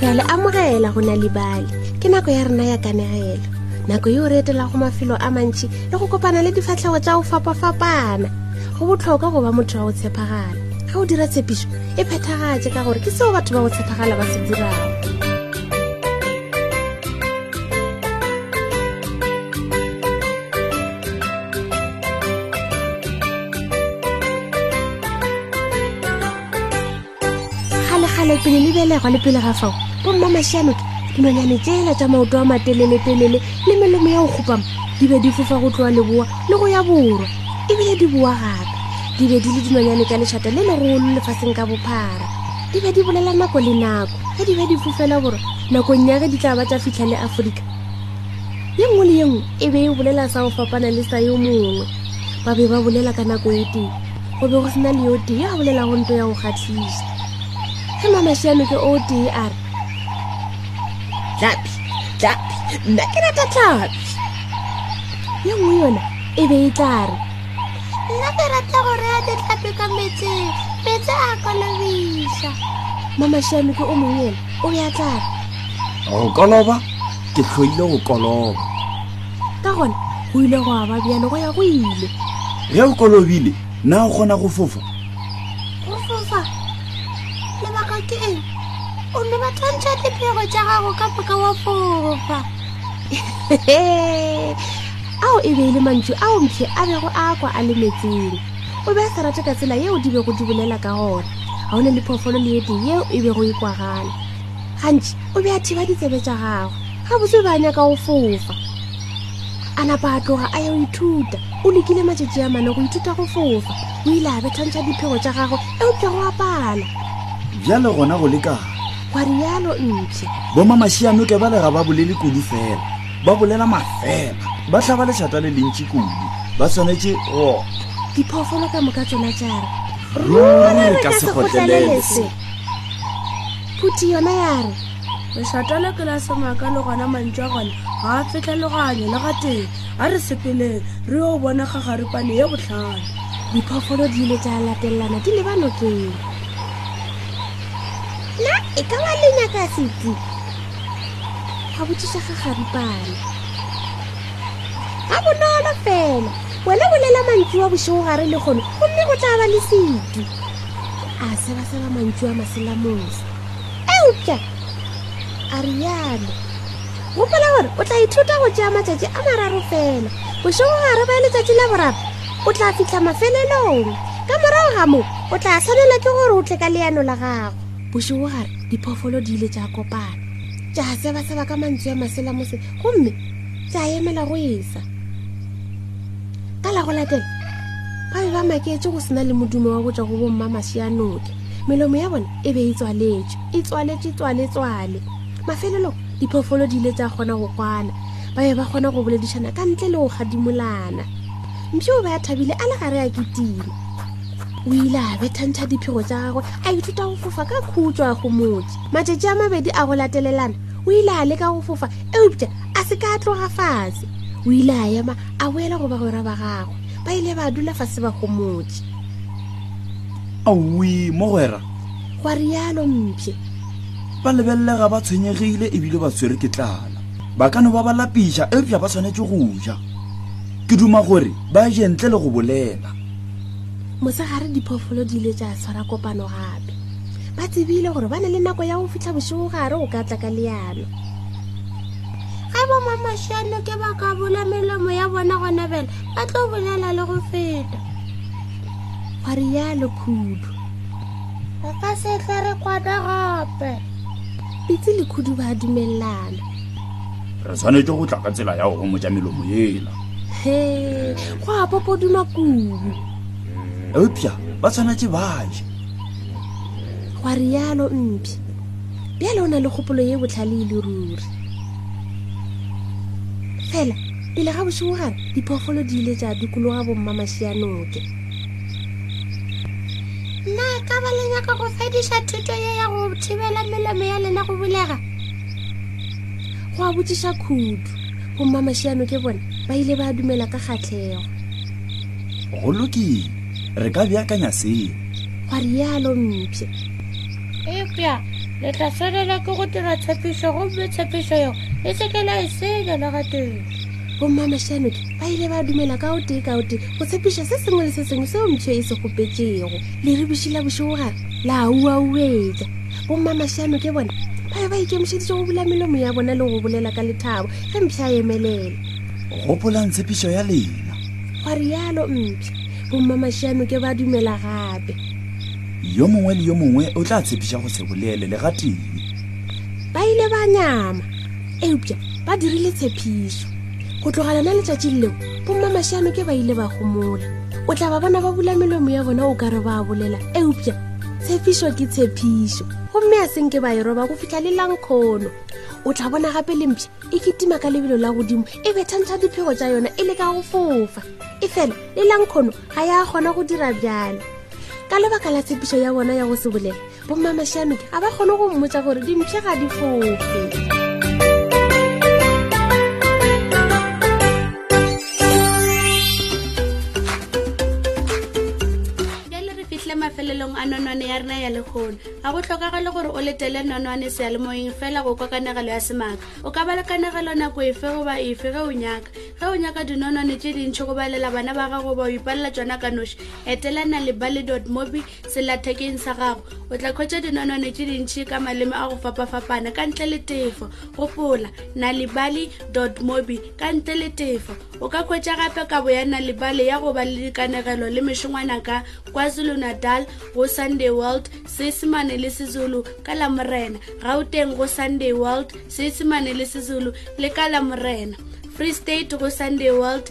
re a le amogela go na libale ke nako ya rena ya kanegelo nako yo re etela go mafelo a mantši le go kopana le difatlhego tša go fapafapana go botlhokwa go ba motho wa go tshepagala ge o dira tshepišo e phethagatše ka gore ke seo batho ba go tshepagala ba se dirago kgale pele le belegwa le pele ga fao bomma masianoke dinonyane tsela tsa maoto a mateleletelele le melemo ya go kgopama di be di fofa go tloa leboa le go ya borwa ebile di boa gape di be di le dinonyane ka lešata le legolo lefatsheng ka bophara di be di bolela nako le nako ge di be di fofela borwa nakong ya ge di tla ba tsa fitlha le aforika ye nngwe le ye nngwe e be e bolela sa go fapana le sa yo mongwe ba be ba bolela ka nako e tee go be go sena le yo tee yo a bolelago nto ya go kgatlhisa ge mamašiano ke o tee a re tlapi tlapi nna ke rata tlapi ye nngwe yona e be e tla re nna ke rata go reya ditlapi ka metseng metse a kolobisa mamašiano ke o mongwe ena o be a tla re o koloba ke tlhoile go koloba ka gona go ile go aba bjalo go ya go ile ge o kolobile na o kgona go fofa go fofa lebaka ke eng o ne ba thantšha diphego tša gago ka boka wa fofa ao e be e le mantšu ao mphe a bego a kwa a le metseng o be a sa rate ka tsela yeo di bego di bolela ka gona ga o ne le phoofolo le ete yeo e bego e kwagala gantši o be a thiba ditsebe tša gagwe ga botse ba nyaka go fofa a napa a tloga a ya go ithuta o lekile matšatši a mane go ithuta go fofa o ile a bethantšha diphego tša gagwe eupša go apala bjale gona go leka wa rialo ntshe bomamašianoke ba lega ba bolele kudu fela ba bolela mafela ba tlhaba lešata le lentši kudu ba tshwanetse go diphoofolo ka moka tsona jare ruri ka sekgotlelese phuti yona ya re lešata le ke la semaka le gona mantšu a gona ga a fetlhaloganyo le ga teng a re sepeleng re yo bona ga garipane ye botlhale diphoofolo di ile tša latelelana di leba nokeng na e ka ba lenya ka setsi ga botšiša ga garipane ga bonolo fela wena bolela mantsi wa bošegogare le kgono gomme go tla ba le setu a sebaseba mantšu a maselamosa eupša a rialo gopola gore o tla ithuta go tšea matšatši a mararo fela bošego gare ba letšatši la boraro o tla fitlha mafelelong ka morago ga moo o tla tshwanela ke gore o tle ka leano la gago bošego gare diphoofolo di ile tša kopana tša sebaseba ka mantšu a maselamose gomme tša emela go esa ka la go latela ba be ba maketse go sena le modumo wa go tswa go bomma masianoke melomo ya bone e be e tswaletše e tswaletše tswaletswale mafelelo diphoofolo di ile tsa kgona go kwana ba be ba kgona go boledišana ka ntle le go gadimolana mpše o be a thabile a le gare a ketile o ile a bethantšha diphego tsa gagwe a ithuta go fofa ka khutso a gomotse matšatši a mabedi a go latelelana o ile a leka go fofa eupša a se ka a tloga fatshe o ile a ema a boela go bagwera ba gagwe ba ile ba dula fa se ba gomotse aowi mogwera gwa rialo mpše ba lebelelega ba tshwenyegile ebile ba tshwere ke tlala ba ka no ba ba lapiša eupša ba tshwanetse go ja ke duma gore ba je ntle le go bolela mosegare diphoofolo di ile tša tshwara kopano gape ba tsebile gore ba ne le nako ya go fitlha bošegogare go ka tla ka leano ge bomamašano ke ba ka bola melomo ya bona gona bela ba tlo bolela le go feta wa rialo khudu re ka setlhe re kwana gape pitse le khudu ba dumelelana re tshwanetse go tla ka tsela ya go gomotsa melomo ela he go a popoduma kubu eupša ba tshwanetse ba je wa rialo mphe bjale o na le kgopolo ye botlhale e le ruri fela pele ga bošegogare diphoofolo di ile tša dikologa bommamašianoke na ka ba le nyaka go fediša thuto ye ya go thibela melomo ya lena go bulega go a botšiša khudu bommamašianoke bone ba ile ba dumela ka kgatlhego go lokile re ka beakanya seo gwa rialo mpše eupša le tla swanela ke go dira tshepišo gomme tshepišo yeo le e seke la e senya le gatee bommamešanoke ba ile ba dumela ka otee ka otee go tshepiša se sengwe le se sengwe seo mtšho e se kgopetšego le re boši la bošegogare la auauetša bommamešanoke bona ba be ba ikemišeditše go bula melomo ya bona le go bolela ka lethabo ge mpšha a emelela gopolang tshepišo ya lena gwa rialo mpšha bommamešanoke ba dumela gape yo mongwe le yo mongwe o tla tshepiša go se bolele le gatee ba ile ba nyama eupša ba dirile tshepišo go tloga lona letšatšing leo bommamašano ke ba ile ba gomola o tla ba bona ba bula melomo ya bona o ka re ba bolela eupša tshepišo ke tshepišo gomme a senke ba e roba go fitlha le lankgono o tla bona gape lempša e ketima ka lebelo la godimo e bethantsha diphego tša yona e le ka go fofa e fela le lankgono ga ya kgona go dira bjalo ka lebaka la tshepišo ya bona ya go se bolele bommamashamike a ba kgone go mmotsa gore dimpshe ga di fofe mafelelong a nonwane ya rena ya lekgono ga go tlhokagale gore o letele nonwane sealemoeng fela go kwa kanegelo ya semaka o ka ba le kanegelo nako efe goba efe ge o nyaka ge o nyaka dinonwane tse dintšhi go balela bana ba gago ba o ipalela tsona ka noši etelana le balidot mobi selathekeng sa gago o tla kgwetsa dinonone tše dintšhi ka maleme a go fapafapana ka ntle le tefo gopola nalibali dot mobi ka ntle le tefo o ka kgwetsa gape kabo ya nalibali ya go ba le dikanegelo le mešongwana ka kwazulu natal go sunday world seesemane le sezulu ka la morena gauteng go sunday world seesemane le sezulu le ka la morena free state go sunday world